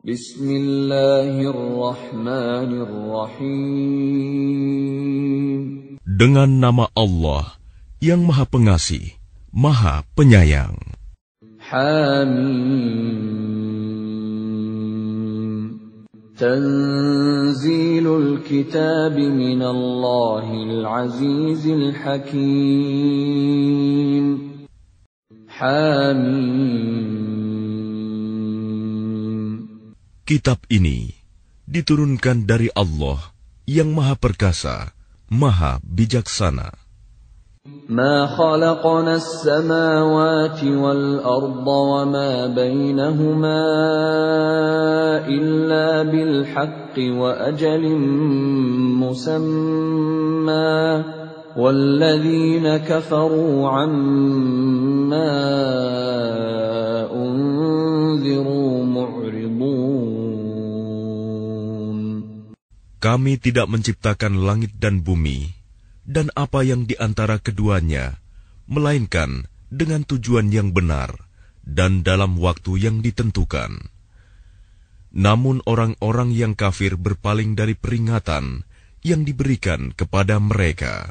Bismillahirrahmanirrahim. Dengan nama Allah yang Maha Pengasih, Maha Penyayang. Hamim. Tanzilul kitab Azizil Hakim. Hamim. Kitab ini diturunkan dari Allah yang Maha Perkasa, Maha Bijaksana. ما خلقنا السماوات والأرض وما بينهما إلا بالحق وأجل مسمى والذين كفروا عما Kami tidak menciptakan langit dan bumi dan apa yang di antara keduanya, melainkan dengan tujuan yang benar dan dalam waktu yang ditentukan. Namun orang-orang yang kafir berpaling dari peringatan yang diberikan kepada mereka.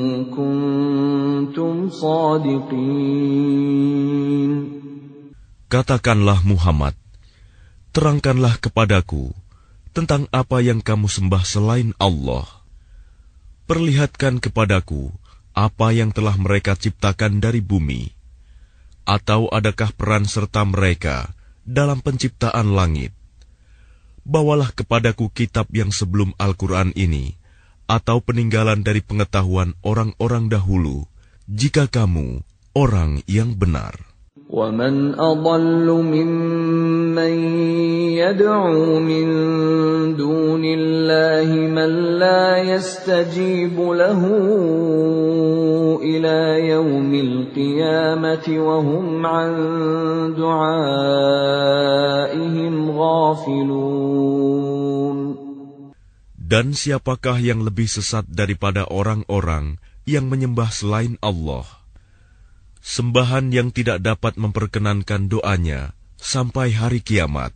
Katakanlah Muhammad, terangkanlah kepadaku tentang apa yang kamu sembah selain Allah. Perlihatkan kepadaku apa yang telah mereka ciptakan dari bumi, atau adakah peran serta mereka dalam penciptaan langit? Bawalah kepadaku kitab yang sebelum Al-Quran ini, atau peninggalan dari pengetahuan orang-orang dahulu, jika kamu orang yang benar. ومن أضل ممن يدعو من دون الله من لا يستجيب له إلى يوم القيامة وهم عن دعائهم غافلون Dan siapakah yang lebih sesat daripada orang-orang yang menyembah selain Allah? Sembahan yang tidak dapat memperkenankan doanya sampai hari kiamat,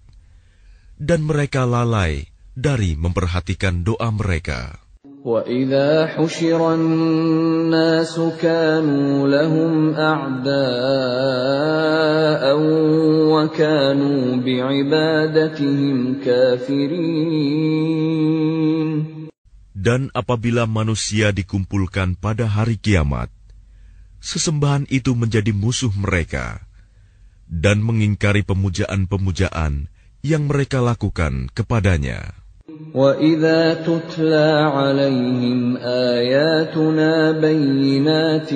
dan mereka lalai dari memperhatikan doa mereka. وإذا حشر الناس كانوا لهم أعداء وكانوا بعبادتهم كافرين Dan apabila manusia dikumpulkan pada hari kiamat, sesembahan itu menjadi musuh mereka dan mengingkari pemujaan-pemujaan yang mereka lakukan kepadanya. وإذا تتلى عليهم آياتنا بينات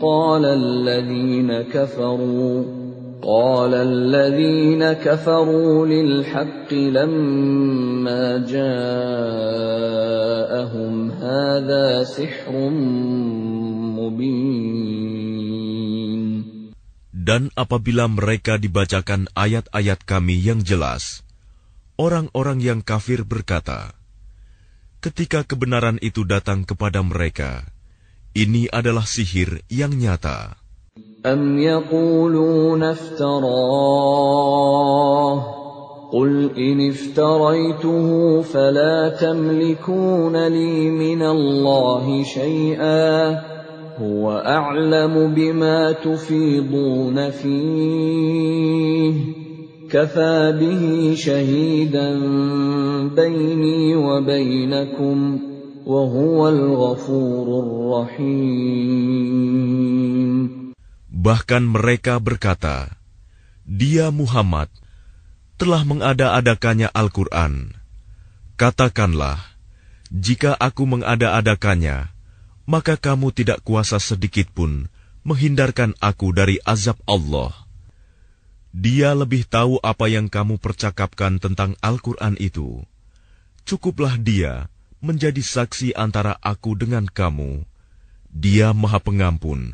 قال الذين كفروا قال الذين كفروا للحق لما جاءهم هذا سحر مبين Dan apabila mereka dibacakan ayat-ayat kami yang jelas, orang-orang yang kafir berkata, ketika kebenaran itu datang kepada mereka, ini adalah sihir yang nyata. أم يقولون افتراه قل إن افتريته فلا تملكون لي من الله شيئا هو أعلم بما تفيضون فيه كفى به شهيدا بيني وبينكم وهو الغفور الرحيم Bahkan mereka berkata, Dia Muhammad telah mengada-adakannya Al-Quran. Katakanlah, jika aku mengada-adakannya, maka kamu tidak kuasa sedikit pun menghindarkan aku dari azab Allah. Dia lebih tahu apa yang kamu percakapkan tentang Al-Quran itu. Cukuplah dia menjadi saksi antara aku dengan kamu. Dia Maha Pengampun,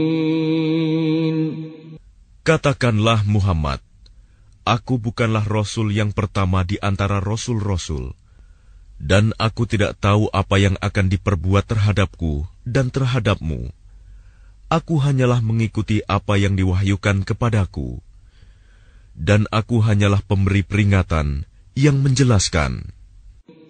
Katakanlah Muhammad, Aku bukanlah Rasul yang pertama di antara Rasul-Rasul, dan aku tidak tahu apa yang akan diperbuat terhadapku dan terhadapmu Aku hanyalah mengikuti apa yang diwahyukan kepadaku, dan aku hanyalah pemberi peringatan yang menjelaskan.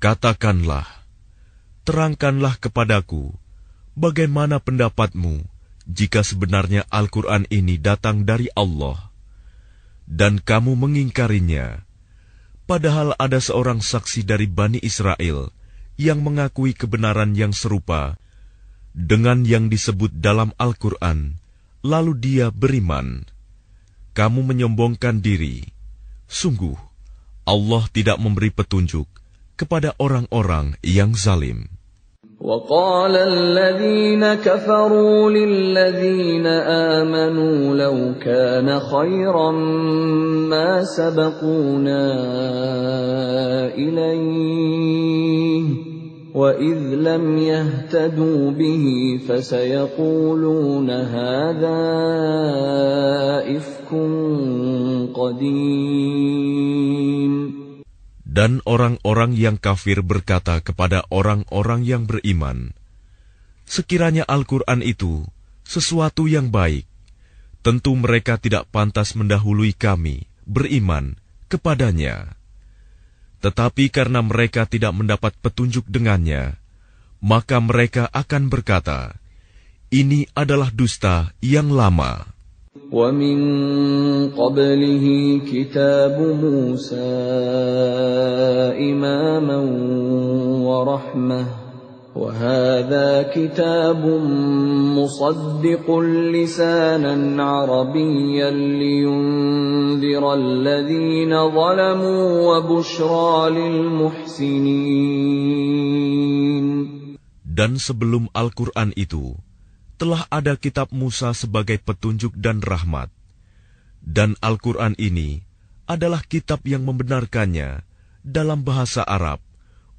Katakanlah, terangkanlah kepadaku, bagaimana pendapatmu jika sebenarnya Al-Quran ini datang dari Allah, dan kamu mengingkarinya, padahal ada seorang saksi dari Bani Israel yang mengakui kebenaran yang serupa dengan yang disebut dalam Al-Quran, lalu dia beriman. Kamu menyombongkan diri. Sungguh, Allah tidak memberi petunjuk kepada orang-orang yang zalim. وقال الذين كفروا للذين آمنوا لو كان خيرا ما سبقونا إليه وإذ لم يهتدوا به فسيقولون هذا إفك قديم dan orang-orang yang kafir berkata kepada orang-orang yang beriman, Sekiranya Al-Quran itu sesuatu yang baik, tentu mereka tidak pantas mendahului kami beriman kepadanya. Tetapi karena mereka tidak mendapat petunjuk dengannya, maka mereka akan berkata, "Ini adalah dusta yang lama." ومن قبله كتاب موسى إماما ورحمة. وهذا كتاب مصدق لسانا عربيا لينذر الذين ظلموا وبشرى للمحسنين. Dan sebelum Al-Quran itu, telah ada kitab Musa sebagai petunjuk dan rahmat. Dan Al-Quran ini adalah kitab yang membenarkannya dalam bahasa Arab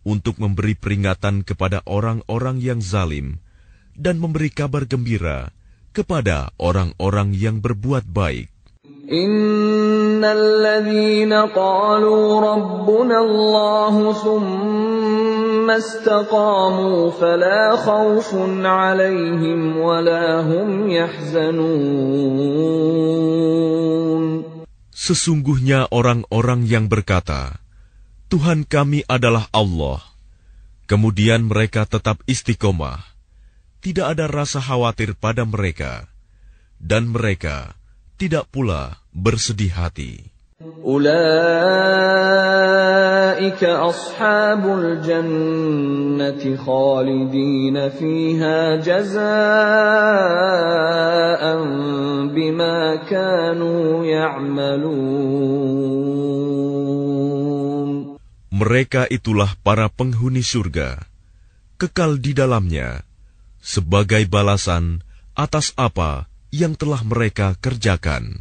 untuk memberi peringatan kepada orang-orang yang zalim dan memberi kabar gembira kepada orang-orang yang berbuat baik. Innalladzina qalu rabbuna Allah ثم استقاموا فلا خوف عليهم ولا هم يحزنون Sesungguhnya orang-orang yang berkata, Tuhan kami adalah Allah. Kemudian mereka tetap istiqomah. Tidak ada rasa khawatir pada mereka. Dan mereka tidak pula bersedih hati. أولئك أصحاب الجنة خالدين فيها جزاء بما كانوا يعملون Mereka itulah para penghuni surga, kekal di dalamnya, sebagai balasan atas apa yang telah mereka kerjakan.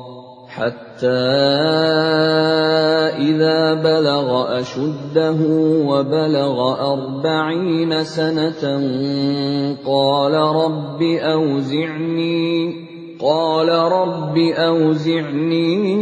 حتى إذا بلغ أشده وبلغ أربعين سنة قال رب أوزعني قال رب أوزعني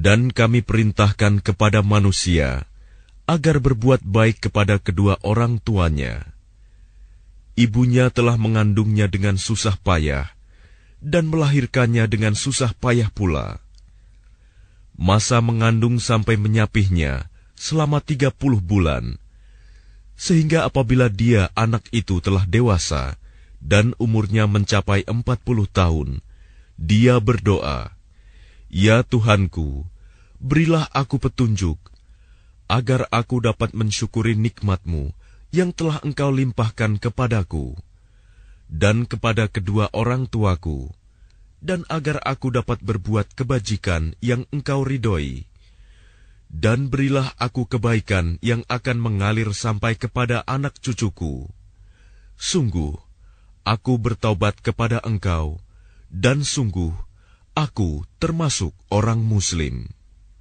Dan kami perintahkan kepada manusia agar berbuat baik kepada kedua orang tuanya. Ibunya telah mengandungnya dengan susah payah dan melahirkannya dengan susah payah pula. Masa mengandung sampai menyapihnya selama tiga puluh bulan, sehingga apabila dia anak itu telah dewasa dan umurnya mencapai empat puluh tahun, dia berdoa, Ya Tuhanku, berilah aku petunjuk, agar aku dapat mensyukuri nikmatmu yang telah engkau limpahkan kepadaku, dan kepada kedua orang tuaku, dan agar aku dapat berbuat kebajikan yang engkau ridhoi. Dan berilah aku kebaikan yang akan mengalir sampai kepada anak cucuku. Sungguh, aku bertaubat kepada engkau, dan sungguh, aku termasuk orang Muslim.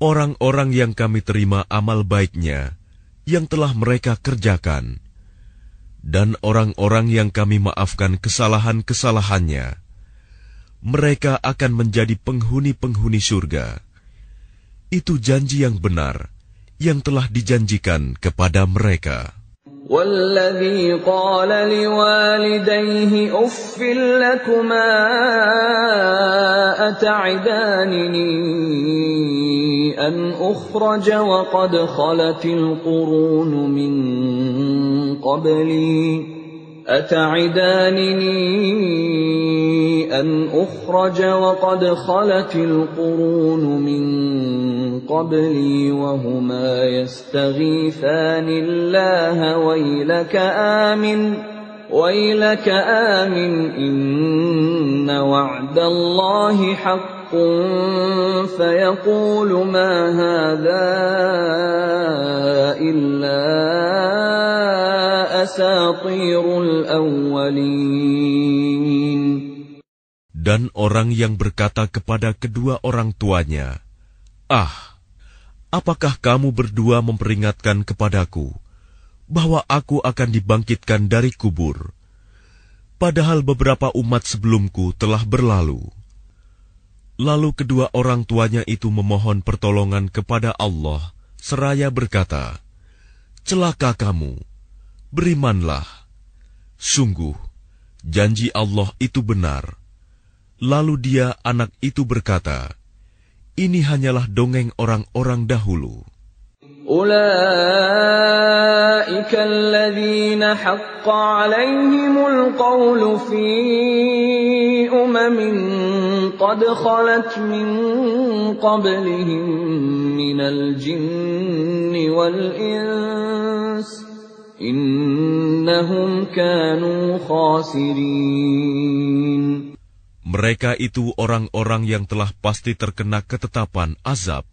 orang-orang yang kami terima amal baiknya yang telah mereka kerjakan, dan orang-orang yang kami maafkan kesalahan-kesalahannya. Mereka akan menjadi penghuni-penghuni surga. Itu janji yang benar yang telah dijanjikan kepada mereka. والذي قال لوالديه اف لكما أتعدانني ان أخرج وقد خلت القرون من قبلي أتعدانني أن أخرج وقد خلت القرون من قبلي وهما يستغيثان الله ويلك آمن ويلك آمن إن وعد الله حق. فيقول ما هذا إلا Dan orang yang berkata kepada kedua orang tuanya, Ah, apakah kamu berdua memperingatkan kepadaku bahwa aku akan dibangkitkan dari kubur, padahal beberapa umat sebelumku telah berlalu? Lalu kedua orang tuanya itu memohon pertolongan kepada Allah, seraya berkata, Celaka kamu! berimanlah. Sungguh, janji Allah itu benar. Lalu dia anak itu berkata, ini hanyalah dongeng orang-orang dahulu. أولئك الذين حق عليهم القول في أمم قد خلت من قبلهم من الجن والإنس Innahum kanu khasirin. Mereka itu orang-orang yang telah pasti terkena ketetapan azab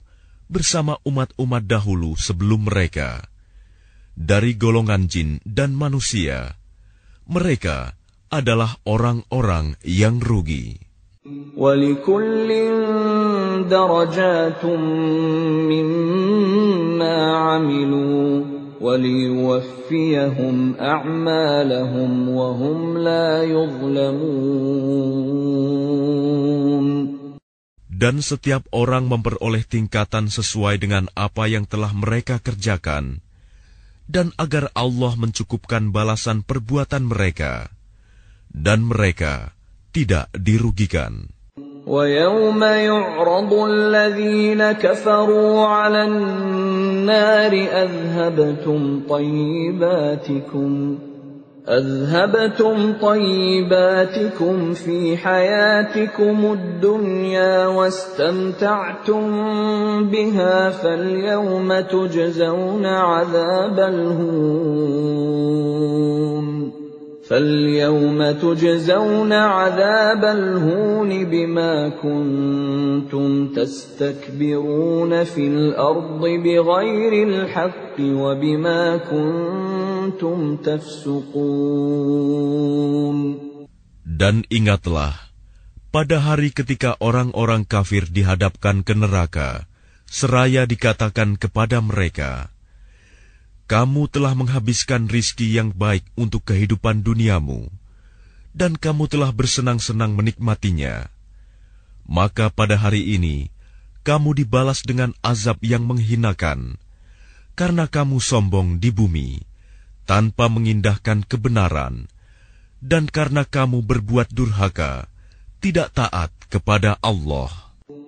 bersama umat-umat dahulu sebelum mereka. Dari golongan jin dan manusia, mereka adalah orang-orang yang rugi. ولكل درجات مما عملوا وليوفيهم ليوفيهم أعمالهم وهم لا يظلمون Dan setiap orang memperoleh tingkatan sesuai dengan apa yang telah mereka kerjakan, dan agar Allah mencukupkan balasan perbuatan mereka, dan mereka tidak dirugikan. ويوم يعرض الذين كفروا على النار أذهبتم طيباتكم أذهبتم طيباتكم في حياتكم الدنيا واستمتعتم بها فاليوم تجزون عذاب الهون فاليوم تجزون عذاب الهون بما كنتم تستكبرون في الأرض بغير الحق وبما كنتم تفسقون Dan ingatlah, pada hari ketika orang-orang kafir dihadapkan ke neraka, seraya dikatakan kepada mereka, kamu telah menghabiskan rizki yang baik untuk kehidupan duniamu, dan kamu telah bersenang-senang menikmatinya. Maka pada hari ini, kamu dibalas dengan azab yang menghinakan, karena kamu sombong di bumi, tanpa mengindahkan kebenaran, dan karena kamu berbuat durhaka, tidak taat kepada Allah.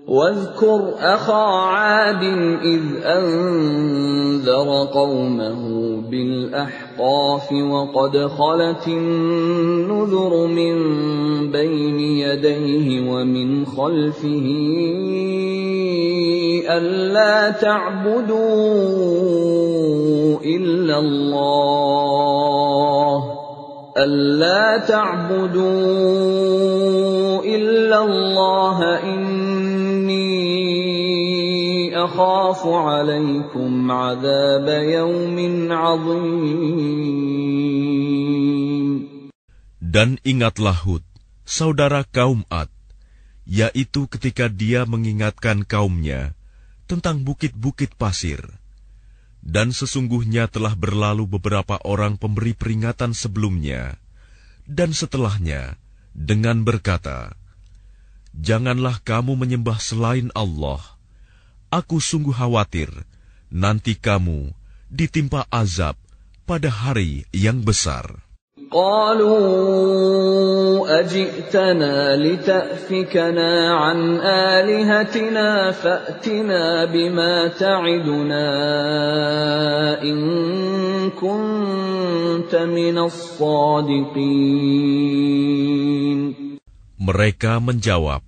واذكر أخا عاد إذ أنذر قومه بالأحقاف وقد خلت النذر من بين يديه ومن خلفه ألا تعبدوا إلا الله ألا تعبدوا إلا الله إني أخاف عليكم عذاب يوم عظيم Dan ingatlah Hud, saudara kaum Ad, yaitu ketika dia mengingatkan kaumnya tentang bukit-bukit pasir dan sesungguhnya telah berlalu beberapa orang pemberi peringatan sebelumnya dan setelahnya dengan berkata, Janganlah kamu menyembah selain Allah. Aku sungguh khawatir nanti kamu ditimpa azab pada hari yang besar. قالوا أجئتنا لتأفكنا عن آلهتنا فأتنا بما تعدنا إن كنت من الصادقين Mereka menjawab,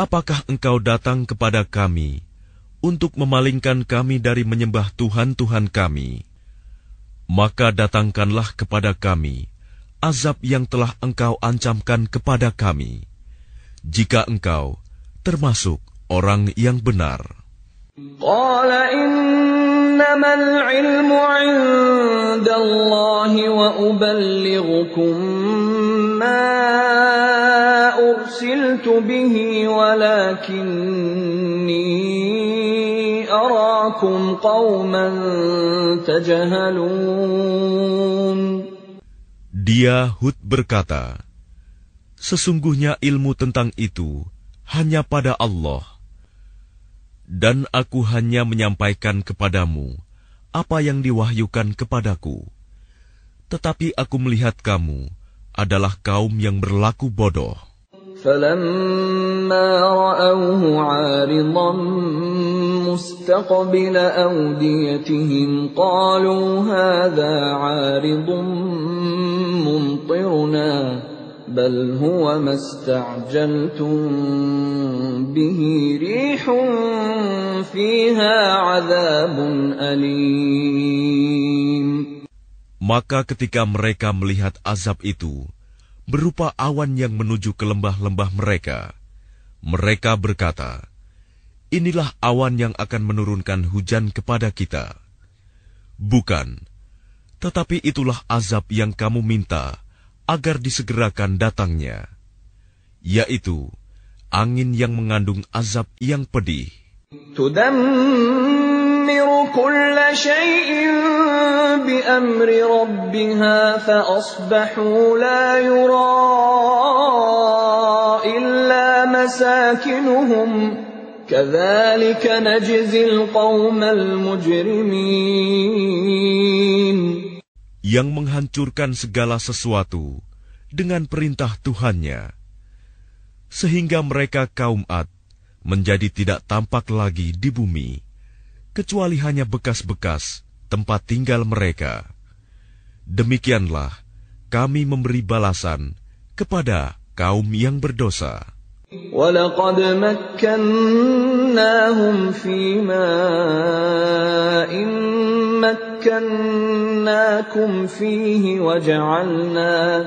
Apakah engkau datang kepada kami untuk memalingkan kami dari menyembah Tuhan-Tuhan kami, maka datangkanlah kepada kami azab yang telah engkau ancamkan kepada kami, jika engkau termasuk orang yang benar. Qala innamal ilmu indallahi wa uballighukum ma ursiltu bihi walakinni أراكم قوما تجهلون Dia Hud berkata, Sesungguhnya ilmu tentang itu hanya pada Allah. Dan aku hanya menyampaikan kepadamu apa yang diwahyukan kepadaku. Tetapi aku melihat kamu adalah kaum yang berlaku bodoh. فلما رأوه عارضا مستقبل أوديتهم قالوا هذا عارض ممطرنا بل هو ما استعجلتم به ريح فيها عذاب أليم. Maka ketika mereka melihat azab itu, berupa awan yang menuju ke lembah-lembah mereka, mereka berkata, Inilah awan yang akan menurunkan hujan kepada kita. Bukan, tetapi itulah azab yang kamu minta agar disegerakan datangnya, yaitu angin yang mengandung azab yang pedih. تدمر كل شيء بأمر ربها فأصبحوا لا يرى إلا مساكنهم كذلك نجزي القوم المجرمين yang menghancurkan segala sesuatu dengan perintah Tuhannya, sehingga mereka kaum Ad menjadi tidak tampak lagi di bumi, kecuali hanya bekas-bekas tempat tinggal mereka. Demikianlah kami memberi balasan kepada kaum yang berdosa. ولقد مكناهم في ماء مكناكم فيه وجعلنا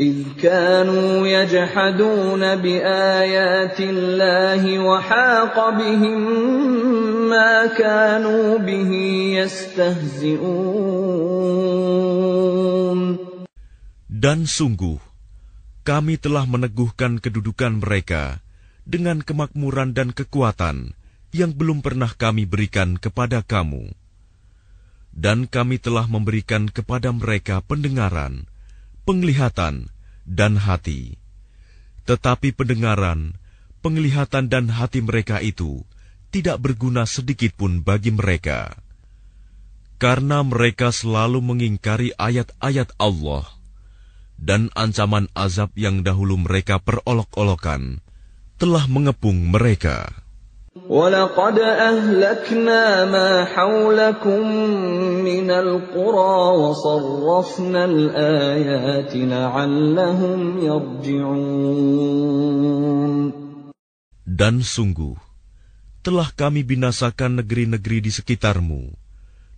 إذ كانوا يجحدون بآيات الله وحاق بهم ما كانوا به يستهزئون Dan sungguh, kami telah meneguhkan kedudukan mereka dengan kemakmuran dan kekuatan yang belum pernah kami berikan kepada kamu. Dan kami telah memberikan kepada mereka pendengaran, penglihatan, dan hati. Tetapi pendengaran, penglihatan dan hati mereka itu tidak berguna sedikit pun bagi mereka. Karena mereka selalu mengingkari ayat-ayat Allah dan ancaman azab yang dahulu mereka perolok-olokan telah mengepung mereka. ولقد أهلكنا ما حولكم من القرى وصرفنا الآيات لعلهم يرجعون Dan sungguh, telah kami binasakan negeri-negeri di sekitarmu,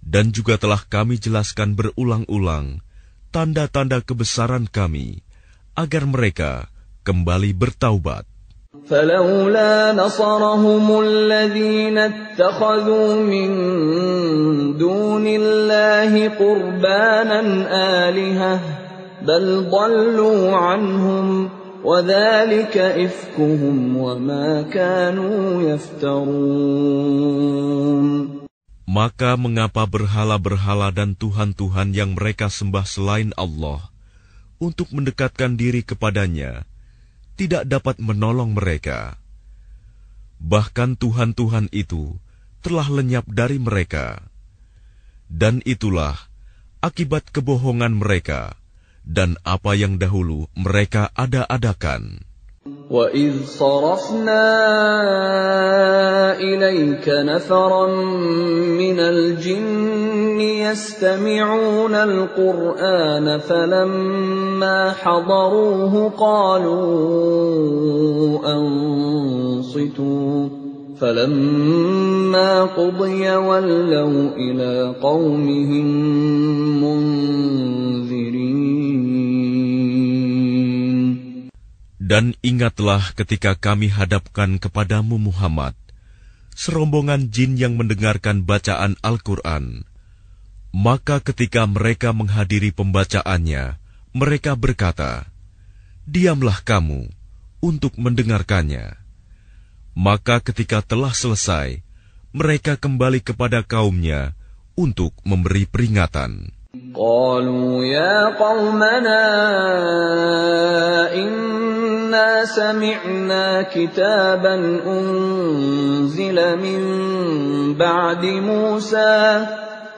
dan juga telah kami jelaskan berulang-ulang tanda-tanda kebesaran kami, agar mereka kembali bertaubat. فلولا نصرهم الذين اتخذوا من دون الله قربانا آلهة بل ضلوا عنهم وذلك إفكهم وما كانوا يفترون Maka mengapa berhala-berhala dan tuhan-tuhan yang mereka sembah selain Allah untuk mendekatkan diri kepadanya tidak dapat menolong mereka. Bahkan Tuhan-Tuhan itu telah lenyap dari mereka. Dan itulah akibat kebohongan mereka dan apa yang dahulu mereka ada-adakan. وَإِذْ صَرَفْنَا إِلَيْكَ نَفَرًا مِنَ الْجِنِّ يَسْتَمِعُونَ الْقُرْآنَ فَلَمَّا حَضَرُوهُ قَالُوا أَنصِتُوا فَلَمَّا قُضِيَ وَلَّوْا إِلَى قَوْمِهِم مُنذِرِينَ Dan ingatlah ketika kami hadapkan kepadamu Muhammad, serombongan jin yang mendengarkan bacaan Al-Quran. Maka ketika mereka menghadiri pembacaannya, mereka berkata, Diamlah kamu untuk mendengarkannya. Maka ketika telah selesai, mereka kembali kepada kaumnya untuk memberi peringatan. قالوا يا قومنا إنا سمعنا كتابا أنزل من بعد موسى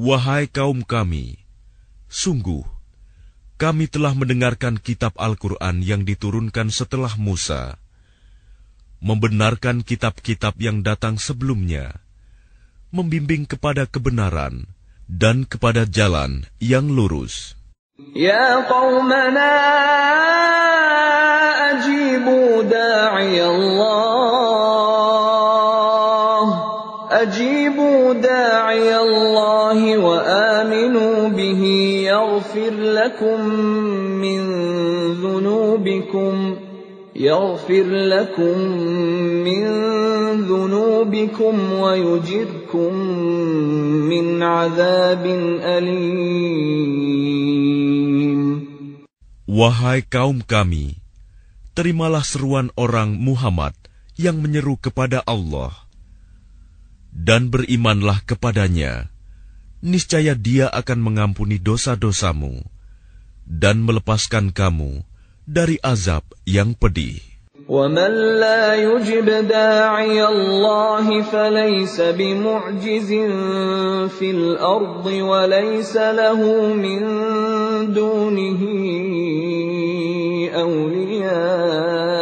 Wahai kaum kami, sungguh, kami telah mendengarkan kitab Al-Quran yang diturunkan setelah Musa, membenarkan kitab-kitab yang datang sebelumnya, membimbing kepada kebenaran dan kepada jalan yang lurus. Ya qawmana ajibu da'i Allah ajibu da'i Allah wa aminu bihi yaghfir lakum min dhunubikum يغفر لكم من ذنوبكم ويجركم من عذاب أليم Wahai kaum kami, terimalah seruan orang Muhammad yang menyeru kepada Allah, dan berimanlah kepadanya. Niscaya Dia akan mengampuni dosa-dosamu dan melepaskan kamu dari azab yang pedih. ومن لا يجب داعي الله فليس بمعجز في الأرض وليس له من دونه أولياء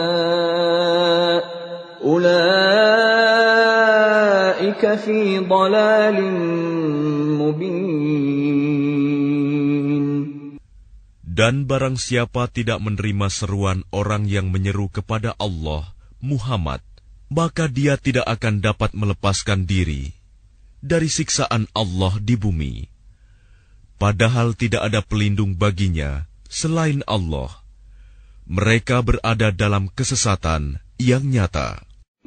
Dan barang siapa tidak menerima seruan orang yang menyeru kepada Allah, Muhammad, maka dia tidak akan dapat melepaskan diri dari siksaan Allah di bumi. Padahal tidak ada pelindung baginya selain Allah. Mereka berada dalam kesesatan yang nyata.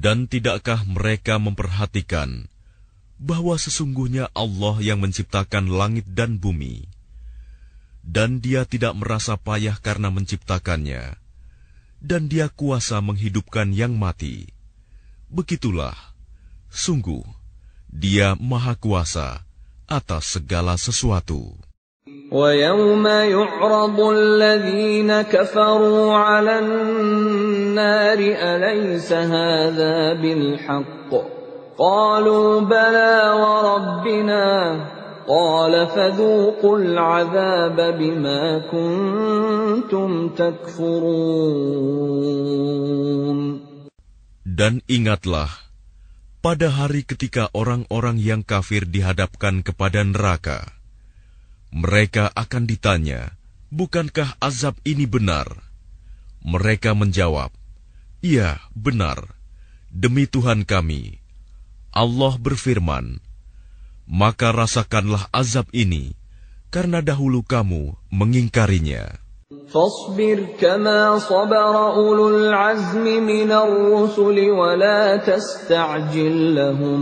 Dan tidakkah mereka memperhatikan bahwa sesungguhnya Allah yang menciptakan langit dan bumi, dan Dia tidak merasa payah karena menciptakannya, dan Dia kuasa menghidupkan yang mati? Begitulah, sungguh Dia Maha Kuasa atas segala sesuatu. ويوم يعرض الذين كفروا على النار أليس هذا بالحق؟ قالوا بلى وربنا. قال فذوقوا العذاب بما كنتم تكفرون. Dan ingatlah, pada hari ketika orang-orang yang kafir dihadapkan kepada neraka, mereka akan ditanya, "Bukankah azab ini benar?" Mereka menjawab, "Iya, benar. Demi Tuhan kami." Allah berfirman, "Maka rasakanlah azab ini karena dahulu kamu mengingkarinya." فاصبر كما صبر أولو العزم من الرسل ولا تستعجل لهم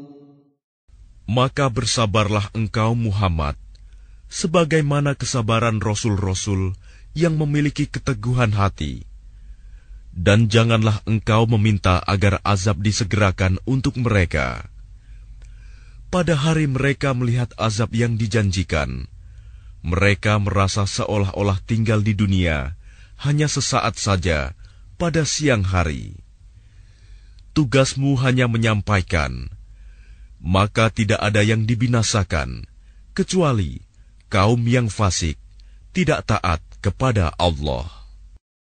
Maka bersabarlah engkau Muhammad, sebagaimana kesabaran rasul-rasul yang memiliki keteguhan hati. Dan janganlah engkau meminta agar azab disegerakan untuk mereka. Pada hari mereka melihat azab yang dijanjikan, mereka merasa seolah-olah tinggal di dunia hanya sesaat saja pada siang hari. Tugasmu hanya menyampaikan, maka tidak ada yang dibinasakan kecuali kaum yang fasik tidak taat kepada Allah.